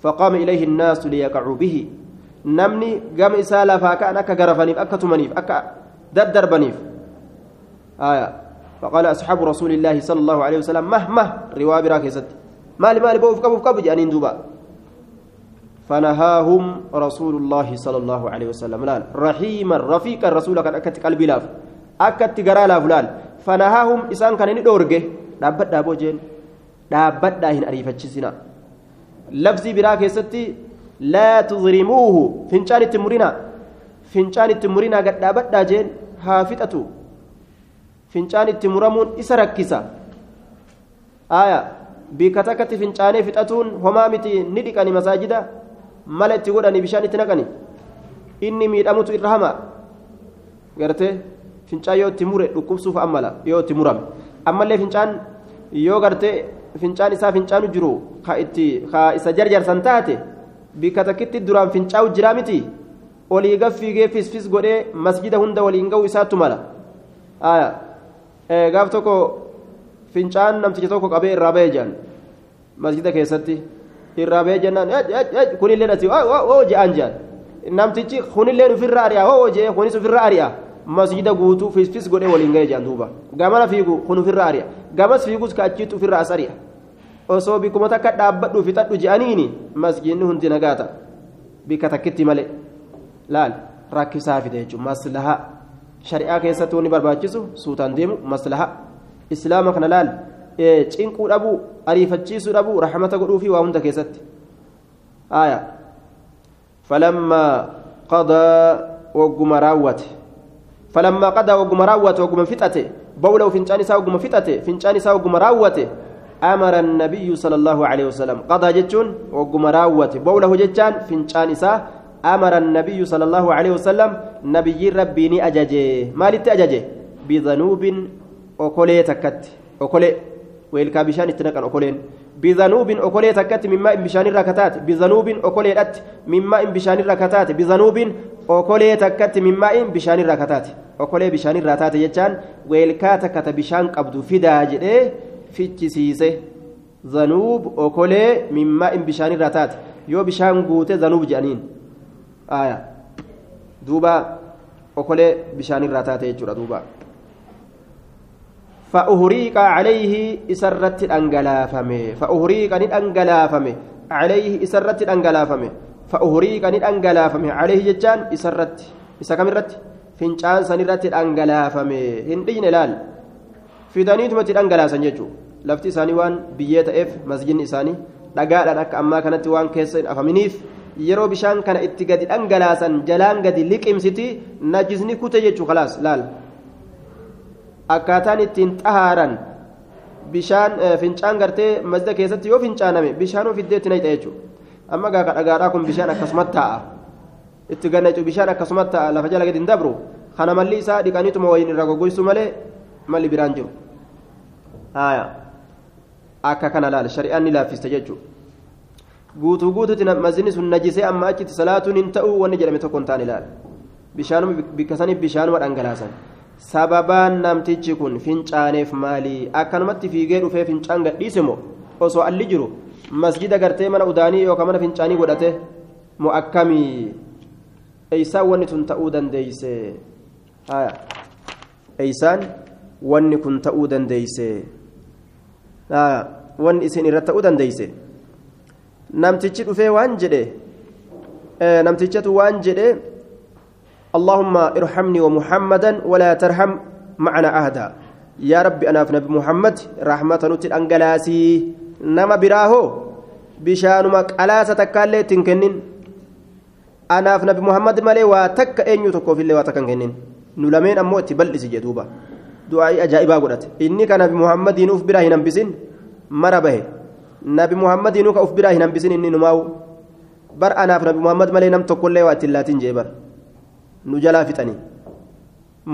فقام إليه الناس ليقعوا به. نمني قام إسالة فكان أكا غرفنيف أكا تمنيف أكا ددربنيف آية. فقال أصحاب رسول الله صلى الله عليه وسلم مهما رواب راكزت مالي مالي بوف كبوف كبو جانين دوبا فنهاهم رسول الله صلى الله عليه وسلم. لال رحيما رفيقا الرسول كان أكت قلبي لاف. أكت قرا لاف فنهاهم إسان كان ندورجه دابت دابو جين دابت داهن أريفتشسنا lafzii biraa keessatti laa tudrimuuhu fincaan itti murinaa fincaan itti murinaa gadhaabadhaa jeen haa fixatu fincaan itti muramuun isa rakkisa aya bikka takkatti fincaanee fixatuun homaa miti ni dhiqani masaajida mala itti godhanii bishaan itti naqani inni miidhamutu irra hamaa gartee fincaan yoo itti mure dhukkubsuuf ammala yoo itti murame ammallee fincaan yoo gartee fincaan isaa fincaanu jiru ka itti ka isa jarjarsan taate bikka takkitti duraan fincaa'u jiraa miti olii gaffiigee fisfis godhee masjida hunda waliin ga'u isaattu mala gaaf tokko fincaan namticha tokko qabee irraa bahee jedhan masjida keessatti irraa bahee jennaan kunillee ati oo je'an jedhan namtichi kunillee ofirra ari'a oo je'e kunis ofirra ari'a masjida guutuu fisfis godhee waliin ga'ee jedhan duuba gamana fiigu kun ofirra ari'a gamas fiigus ka achiitu ofirra as ari'a osoo bikkuma takka dhaabbadhu fixadhu je'aniini masjidni hundi nagaata bikka takkitti malee laal rakkisaa fide jechuun maslaha shari'aa keessatti wanni barbaachisu suutaan deemu maslaha islaama kana laal cinquu dhabuu ariifachiisuu dhabuu rahmata godhuu waa hunda keessatti falammaa qadaa wagguma raawwate falammaa qadaa wagguma raawwate wagguma fixate bawlahu fincaan isaa wagguma fixate fincaan isaa wagguma raawwate أمر النبي صلى الله عليه وسلم. قضى جتون وقم راوت بوله جتان فنشان إساء أمر النبي صلى الله عليه وسلم نبي ربي أججي ما أججي بذنوب أكولي تكت. أكولي ويلكا بشان اتنقن أكولين بذنوب أكولي تكت مما إن بشان الركتات. بذنوب أكولي أت مما إن بشان الركتات. بذنوب أكولي تكت مما إن بشان الركتات. أكولي بشان الركتات جتان ويلكا تكت بشان قبض جدي fichisiise zanuub okolee mimmaa in bishaan irraa taate yoo bishaan guute zanuub jedhaniin aya duuba okolee bishaan irraa taate jechuudha duuba فأهريق عليه إسرت أنجلافمه فأهريق ندأنجلافمه عليه إسرت أنجلافمه فأهريق ندأنجلافمه عليه جتان إسرت إسكامرت فنجان سنرت أنجلافمه هندين لال fidaniitumatti dhangalaasan jechuudha lafti isaanii waan biyyee ta'eef masjidni isaanii dhagaadhaan akka ammaa kanatti waan keessa hin afaminiif yeroo bishaan kana itti gadi dhangalaasan jalaan gadi liqimsiti najisni kute jechuu kalaas laal akkaataan ittiin xahaaran bishaan fincaan gartee masjida keessatti yoo fincaaname bishaanuu fiddeetti nayxa jechuudha amma gaaka dhagaadhaa kun bishaan akkasumatti taa'a itti gannacu bishaan akkasumatti taa'a lafa jala gadi hin dabru kana malli isaa dhiqaniituma wayiin irraa goggoysuu malee malli biraan jiru akka kana laal shari'aan ni laaffiste jechuudha guutuu guutuutti masjidni sun najisee amma achitti salaatuun hin ta'uu wanni jedhame tokko hin taane laal bishaanuma bikka saniif bishaanuma dhangalaasan sababaan namtichi kun fincaaneef maalii akkanumatti fiigee dhufee fincaan gadhiise moo? Osoo alli jiru masjida gartee mana udaanii yookaan mana fincaanii godhate moo akkamii? Eeysaan wanni tun ta'uu dandeeyse? Haya eeysaan wanni kun ta'uu dandeeyse? Wanni isin irratti ta'uu dandeeyse? Namtichi dhufee waan jedhe namtichatu waan jedhe اللهم ارحمني ومحمدا ولا ترحم معنا أهدا يا ربي أنا في نبي محمد رحمة نتل أنجلاسي نما براهو بشانمك ألا ستكالي تنكنين أنا في نبي محمد مالي واتك أن يتكو في اللي واتكنكنين نلمين أمو تبلس جدوبا du'aa'ii ajaa'ibaa godhate inni ka nabi muhammadiin uf biraa hin hambisin mara bahe nabi muhammadiinuu ka uf biraa hin hambisin inni numaa'u bar anaaf nabi muhammad malee nam tokkollee waa ittiin laatiin jee bar nu jalaa fixanii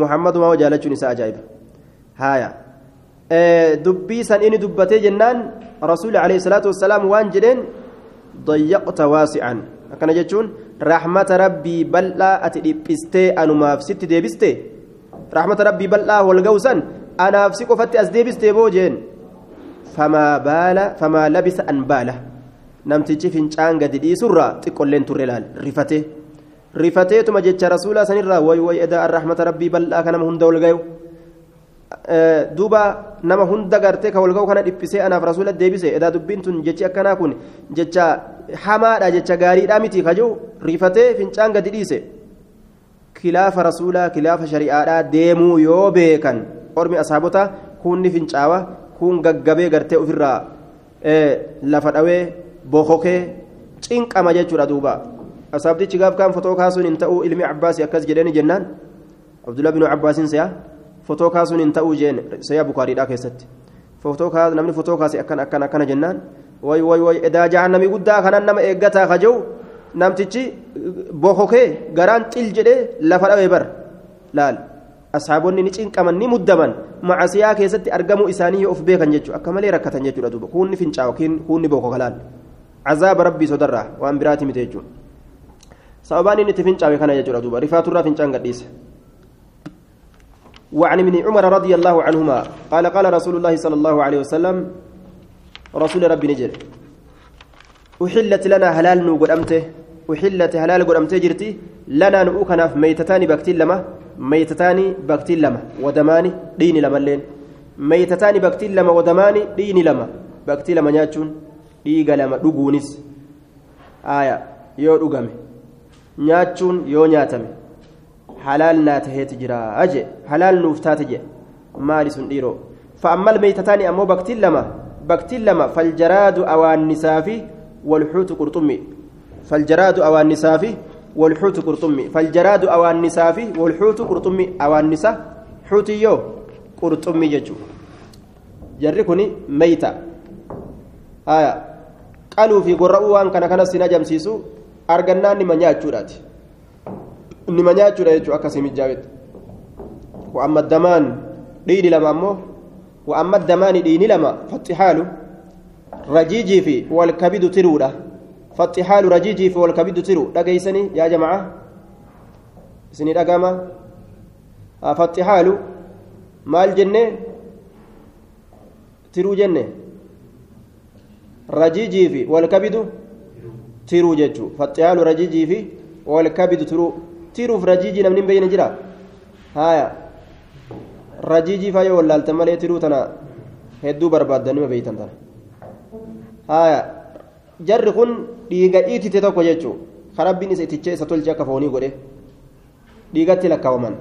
muhammadumaa wa jaalachuun isaa ajaa'iba haaya dubbii san inni dubbatee jennaan rasuuli alayhi salaatu wassalaam waan jedheen dayyaqta waasi'an akkana jechuun rahmata rabbii bal'aa ati dhiphistee anumaaf sitti deebistee رحمة ربي بل لا والجوسا أنا أفسك فتي أزديبس تيبوجين فما بال فما لبس أن باله نمتجي فنشان قد دي سرة تقول لين ترلال رفته رفته ثم جت رسول سنرا وي وي إذا الرحمة ربي بل لا كان مهند والجو duuba nama hunda gartee ka walga'u kana dhiphisee anaaf rasuula deebise edaa dubbiin tun jechi akkanaa kun jecha hamaadha jecha gaariidha miti kajuu rifatee fincaan gadi dhiise kilaafa rasuulaa kilaafa shari'aadhaa deemuu yoo beekan ormi asaabota kunni fincaawa kun gaggabee gartee ofirraa lafa dhawee bokokee cinqama jechuudha duuba asaabtichi gaaf kaan fotoo kaasuun hin ta'uu ilmi abbaasi akkas jedheen jennaan abdullah binu abbaasin se'a fotoo kaasuun hin ta'uu jeen sayyaa bukaariidhaa keessatti fotoo kaas namni fotoo kaase akkan akkan akkana jennaan way way way edaa jahannamii guddaa kanan nama eeggataa kaja'u namtichi bokokee garaan xil jedhee lafa dhawee bar laal asxaabonni ni cinqaman ni muddaman macasiyaa keessatti argamuu isaanii of beekan jechuudha akka malee rakkatan jechuudha duuba kuunni fincaawa kuunni bokoka laal cazaaba rabbii sodarraa waan biraati miti jechuudha sababaan inni itti kana jechuudha duuba fincaan gadhiise. وعن ابن عمر رضي الله عنهما قال قال رسول الله صلى الله عليه وسلم رسول ربي نجر أحلت لنا هلال نو قدمته أحلت هلال قدمته جرتي لنا نؤكنا ميتتان بكتين لما ميتتان بكتين لما ودمان دين لما اللين. ميتتان بكتين لما ودمان دين لما. بكتين لما نياتشون ديغا لما دقونس آية يو دقامي نياتشون يو نياتمي halaal naa taheeti jira aje halaal nuuf taate je maali sun dhiiroo fa'ammal meeytataani ammoo baktiin lama baktiin lama faljaraadu awaannisaa fi walxuutu qurxummi faljaraadu awaannisaa fi walxuutu qurxummi faljaraadu awaannisaa fi walxuutu qurxummi awaannisa xuutiyyoo qurxummi jechuu jarri kuni meeyta haya qaluu fi gorra'uu waan kana kanas sin ajamsiisu argannaan nima nyaachuudhaati nima nyaachuudha jechuudha akkasii mijjaawetti wa'amma damaan dhiini lama ammoo wa'amma damaani dhiini lama faxixaalu rajiijii fi walkabidu tiruudha faxixaalu rajiijii fi walkabidu tiru dhageeysanii yaa jamaca isinii dhagama faxixaalu maal jenne tiruu jenne rajiijii fi walkabidu tiruu jechuu faxixaalu rajiijii fi walkabidu tiruu tiruuf rajiijii namni hin beeyne jira haya rajiijii faa yoo wallaaltan malee tiruu tana hedduu barbaaddan nima beeytan tana haya jarri kun dhiiga dhiitite tokko jechuu ka rabbiin isa itichee isa tolche akka foonii godhe dhiigatti lakkaawaman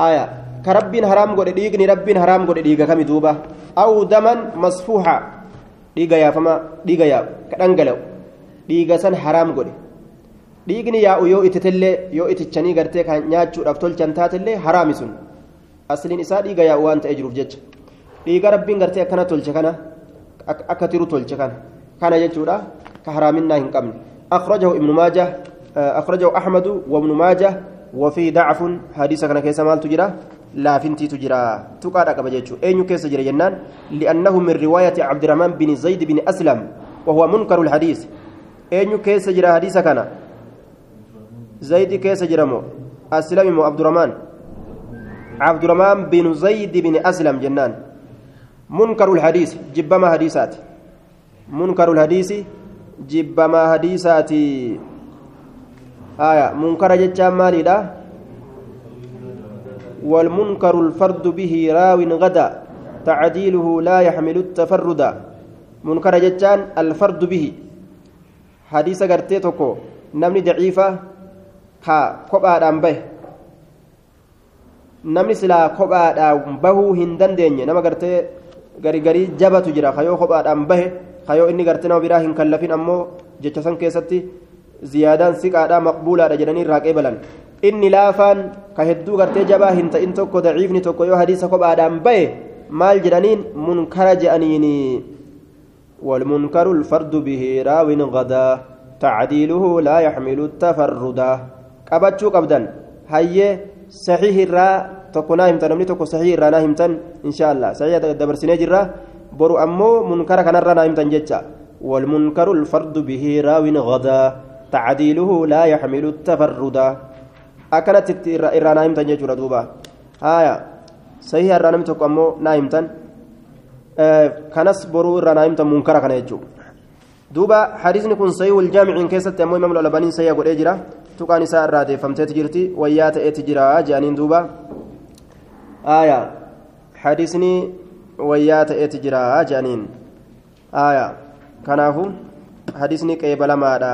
haya ka rabbiin haraam godhe dhiigni rabbiin haraam godhe dhiiga kami duuba aw daman masfuuxa dhiiga yaafama dhiiga yaa'u ka dhangala'u dhiiga san haraam godhe dhiigni yaa'u yoo ititellee yoo itichanii gartee kan nyaachuudhaaf tolchan taatellee haraami sun asliin isaa dhiiga yaa'u waan ta'ee jiruuf jecha dhiiga rabbiin gartee akkana tolche kana akka tiru tolche kana kana jechuudha ka haraaminaa hin qabne akhrajahu ibnu maaja akhrajahu ahmadu wabnu maaja وفي ضعف حديث كان كيس مال تجرا لا فنتي تجرا تقاد قبل جيتشو أين كيس جرا جنان لأنه من رواية عبد الرحمن بن زيد بن أسلم وهو منكر الحديث جرا حديث كان زيد كيس جرمو أسلم مو عبد الرحمن عبد الرحمن بن زيد بن أسلم جنان منكر الحديث جبما حديثات منكر الحديث جبما حديثات آية منكر جتشان ماليدا والمنكر الفرد به راو غدا تعديله لا يحمل التفرد منكر جتشان الفرد به حديث غرتي توكو نمني ضعيفه ka kophaadhaan bahe namni silaa kophaadhaan bahuu hin dandeenye nama gartee gari garii jabatu jira kayoo kophaadhaan bahe kayoo inni gartee nama biraa hin kallafin ammoo jecha san keessatti ziyaadaan siqaadhaa maqbuulaadha jedhanii irraa qeebalan inni laafaan ka hedduu gartee jabaa hin ta'in tokko daciifni tokko yoo hadiisa kophaadhaan bahe maal jedhaniin munkara je'aniini والمنكر الفرد به راو غدا تعديله لا يحمل qabachuu qabdan hayyee saxiih irraa tokko naa himtan namni tokko saxiih irraa naa himtan insha allah saxiih dabarsinee jirra boru ammoo munkara kanarraa naa himtan jecha والمنكر الفرد به راو غدا تعديله لا يحمل التفردا أكنت إرى نايمتا جيجورا دوبا آية صحيح إرى نايمتا أمو نايمتا آه كنس برو إرى نايمتا منكرا كان يجو دوبا حديثني كن صحيح والجامع كيست أمو إمام الألباني سيئة قد إجرا tuqaan isaa irraa deeffamteeti jirti wayyaa ta'eeti jira jedhaniin duuba aayaa hadisni wayyaa ta'eeti jira jedhaniin aayaa kanaafu hadisni qeebalamaadha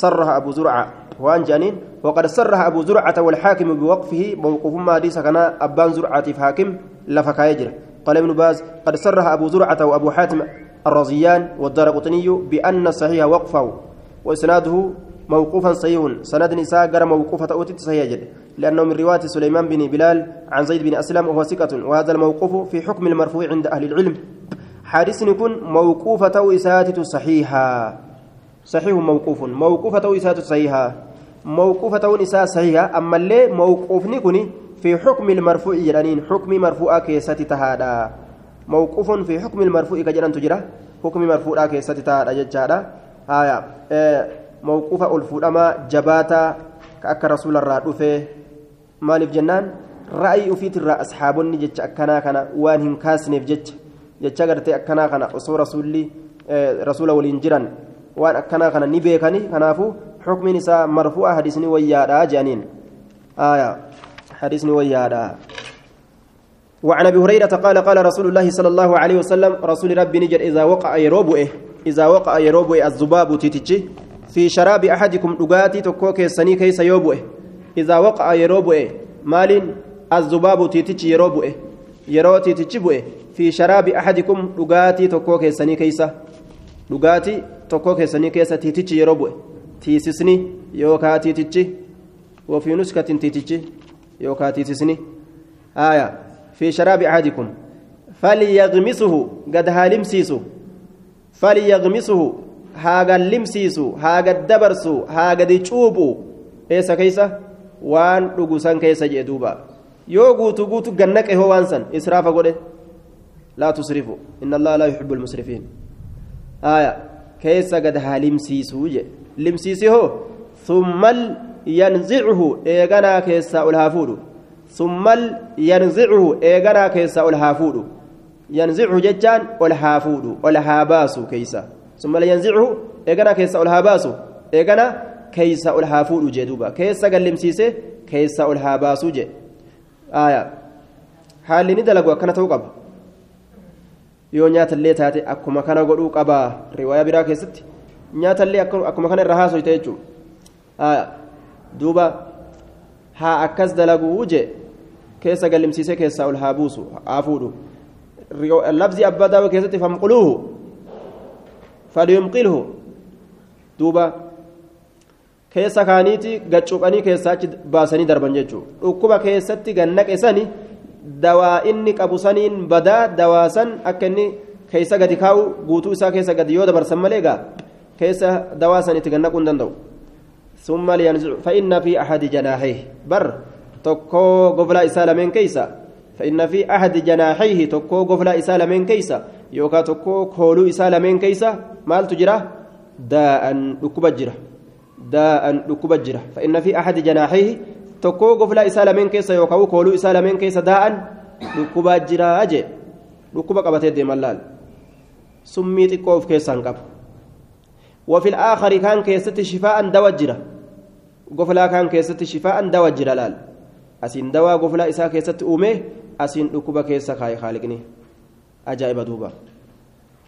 sarraha abu zurca waan jedhaniin وقد صرح أبو زرعة والحاكم بوقفه موقوفهما حديث كان أبان زرعة في حاكم لفك يجر قال ابن باز قد صرح أبو زرعة وأبو حاتم الرزيان والدار قطني بأن الصحيح وقفه وإسناده موقوفا صحيح. سند نساء غير موقوفة أوتيت صحيح لأنه من رواية سليمان بن بلال عن زيد بن أسلم وهو ثقة. وهذا الموقوف في حكم المرفوع عند أهل العلم. حادث يكون موقوفة إساتة صحيحة. صحيح موقوف موقوفة إساتة صحيحة. موقوفة إساتة صحيحة. أما اللي موقوف نكوني في حكم المرفوع جرانين حكم مرفوع كيسة تهادا. موقوف في حكم المرفوع كجران تجرى حكم مرفوع كيسة تهادا ججادا آية آه موقوف الفودما جباتا كأك رسول رفه مالف جنان؟ رأي أفيت أصحابني جتش أكنا كنا وان هنكاسنف جتش. jecha gartee akkanaa kana osoo rasuulli rasuula waliin jiran waan akkanaa kana ni beekani kanaafu xukmiin isaa marfu'a hadisni wayyaadha jedhaniin آية حديث ويادا وعن أبي هريرة قال قال رسول الله صلى الله عليه وسلم رسول ربي نجر إذا وقع يروبه إذا وقع يروبه الذباب تيتشي في شراب أحدكم دغاتي تكو كيسني كيس يوبه إذا وقع يروبه مال الذباب تيتشي يروبه يرو تيتشي بؤه في شراب أحدكم دغاتي تكو كيسني كيسا دغاتي تكو كيسني كيسا تيتيتشي يروبو تيسسني يوكا تيتيتشي وفي نسكة تيتيتشي يوكا تيسسني آية في شراب أحدكم فليغمسه قد هالمسيسو فليغمسه هاغا لمسيسو هاغا دبرسو هاغا دي تشوبو ايسا كيسا keessa? Jee duuba. Yoo guutu guutu gannaqe hoo waan san israafa godhe. لا تسرفوا إن الله لا يحب المسرفين آية كيس قد هالمسيسو لمسيسه ثم ينزعه إيغانا كيس الهافود ثم ينزعه إيغانا كيس الهافود ينزعه ججان الهافود الهاباسو كيسا ثم ينزعه إيغانا كيس الهاباسو إيغانا كيس الهافود جدوبا كيس قد لمسيسه كيس الهاباسو جي آية حال ندلقوا كانت توقب yoo nyaatallee taate akkuma kana godhuu qabaa riwaayaa biraa keessatti. Nyaatallee akkuma kana irra haasoyte jechuudha duuba haa akkas dalaguu je keessa gallimsiisee keessaa ol haa buusu haa fuudhu. Labzi abbaa daawwa keessatti famquluuhu falyumqilhu. Duuba keessa kaaniiti gaccuuqanii keessaa achi baasanii darban jechuudha. Dhukkuba keessatti gannaqe sani. dawaa inni qabu saniin badaa dawaa san akka inni keessa gadi kaa'u guutuu isaa keessa gadi yoo dabarsan malee gaa keessa dawaa san itti gannaquu hin danda'u ثم لينزع فإن في أحد جناحيه. بر تكو قفلا إسالة من كيسا. فإن في أحد جناحيه تكو قفلا إسالة من كيسا. يوكا تكو كولو إسالة من كيسا. مال تجرى داء ركوب الجرة داء ركوب الجرة فإن في أحد جناحيه isaa lameen keessa yookaan kooluu isaa lameen keessa daa'an dhukkubaa jiraa jee dhukkuba qabatee deeman laal summii xiqqoo of keessaan qaba وفي الآخر كان كيست شفاء دوا جرا قفلا كان كيست شفاء دوا جرا لال أسين دوا قفلا إسا كيست أومه أسين ركوبا كيسا خاي خالقني أجائب دوبا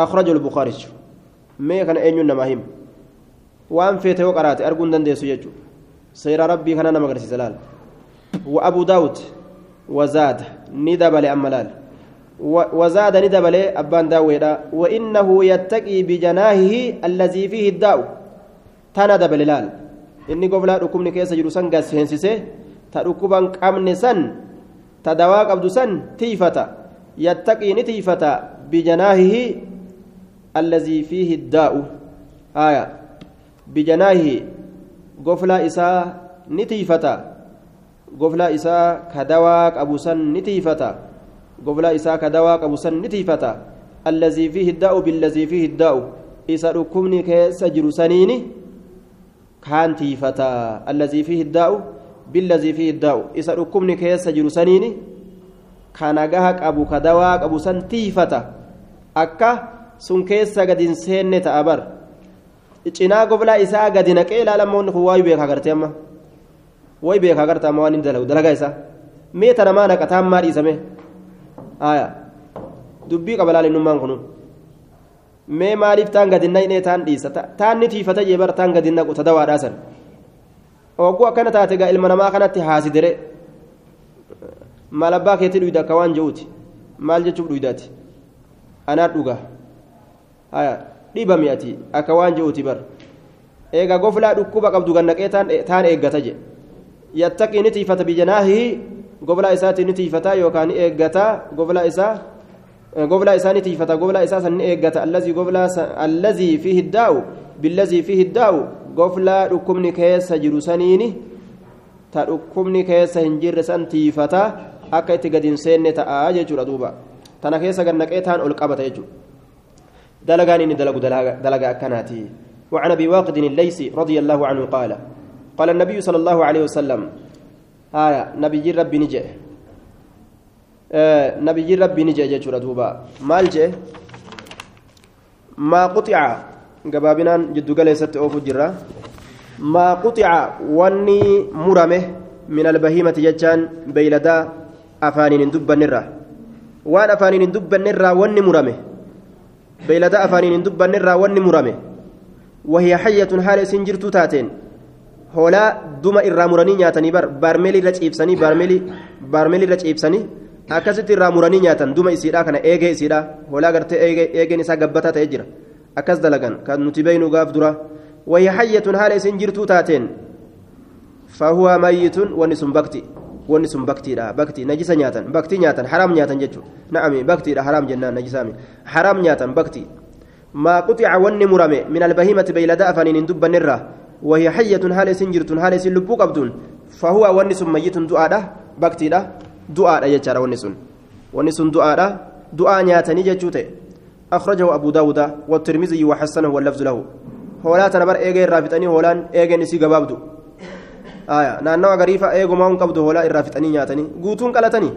أخرج البخاري ما كان أين نماهم وأن فيته وقرات أرجون دندسو يجو سير ربي كان نما غرسي زلال وابو داود وزاد ندبل املال وزاد ندبل ابان داويدا وانه يتقي بجناهه الذي فيه الداء تنا دبل لال inni goflaa dhukkubni keessa jiru san gaseensisee ta dhukkuban qabne san ta dawaa qabdu san tiifata yattaqii ni tiifata bijanaahihi allazii fiihi daa'u aya bijanaahihi goflaa isaa ni tiifata goflaa isaa ka dawaa qabu san ni tiifata goflaa isaa ka dawaa qabu san ni tiifata allazii fiihi daa'u billazii fiihi daa'u isa dhukkubni keessa jiru saniini dhukkubni keessa jiru saniini ka nagaha qabu ka dawaa qabu san tiifata akka sun keessa gadi hin seenne ta'a bar cinaa goblaa isaa gadi naqee ilaalamoonni kun waayuu beekaa garte amma wayi beekaa garte amma waan inni dalagu dalagaa isaa mee tana maa naqa taan maa dhiisame aya dubbii qaba laalinummaan kunu mee maaliif taan gadi naqnee taan dhiisa? Taan ni tiifata jee bara taan gadi naqu tadawaadhaa san wagguu akkana taate gaa ilma namaa kanatti haasidere maal abbaa keetti dhuyda akka waan je'uuti. Maal jechuuf dhuydaati anaa dhugaa. Aya dhiba mi'ati akka waan je'uuti bar. Eega goflaa dhukkuba qabdu gannaqee taan eeggata je yattaqii ni tiifata bijanaahihi goblaa isaatii ni tiifata yookaan ni eeggata goblaa isaa allazii fiihi daa'u billazii fiihi daa'u goblaa dhukkubni keessa jiru saniini ta dhukkubni keessa hin jirre san tiifata akka itti gadi hin seenne ta'a jechuudha duuba tana keessa gannaqee taan ol qabata jechuudha dalagaan inni dalagu dalaga akkanaati وعن ابي واقد الليثي رضي الله عنه قال قال النبي صلى الله عليه وسلم آية نبي ربي نجي نبي ربي نجي جيتشورا دوبا. مال جي؟ ما قطع. قبابنا جدو قال يسات أوفو جرا ما قطع واني مرمه من البهيمة جتان بيلدا أفانين دبا نرى. وان أفانين دبا نرى واني مرمه. بيلدا أفانين دبا نرى واني مرمه. وهي حية حال سنجرتو تاتين hoolaa duma irraa muranii nyaatanii baarmeelii irra ciibsanii baarmeelii irra ciibsanii akkasitti irraa muranii nyaatan duma isiidhaa kana eegee isiidhaa hoolaa gartee eegeen isaa gabbataa ta'ee jira akkas dalagan kan nuti beeynu gaaf dura wayya hayyatun haala isin jirtuu taateen fahuwa mayyitun wanni sun bakti wanni sun baktiidha bakti najisa nyaatan baktii nyaatan haraam nyaatan jechuudha na'ami baktiidha haraam jennaan najisaami haraam nyaatan bakti maa quxica wanni murame min albahimati beeyladaa afaniin hin dubbanirraa وهي حية هالة سنجرت هالة سلبوك أبدون فهو ونس ميت دعاء بكتي دعاء يجار ونس ونس دعاء دعاء نياتني جتوته أخرجه أبو داود والترمذي وحسنه واللفظ له هولا تنبر إيجي رافتني هولان إيجي نسي قبابدو آية نانوا غريفة إيجو ما هم قبضو هولا الرافتني نياتني قوتون قلتني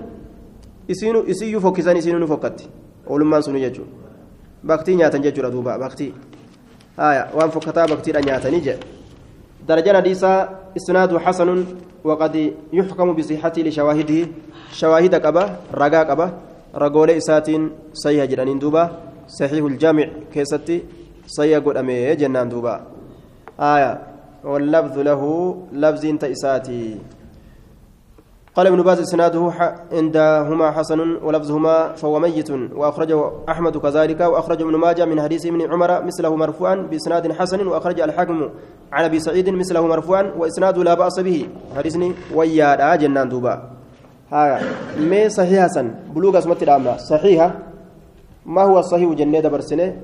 isiinu isiyyuu fokkisan isiinu ni fokkatti. Oolummaan sunu jechuudha baktii nyaatan jechuudha duuba baktii. Waan fokkataa baktiidha nyaatanii jedhe درجة حديثة إسناد حسن وقد يحكم بصحته لشواهده شواهد قبة رقا قبة رقول إساتين صيح جنان دوبا صحيح الجامع صيح قد أمي جنان دوبا آية واللفظ له لفظ تئساتي قال ابن باز اسناده عندهما حسن ولفظهما فهو ميت واخرجه احمد كذلك واخرج ابن ماجه من حديث ابن عمر مثله مرفوعا باسناد حسن واخرج الحاكم عن ابي سعيد مثله مرفوعا واسناده لا باس به حديثني ويا جنان دوبا ها مي صحيح حسن بلوغ اسمت الامه صحيحه ما هو الصحيح جنة برسنه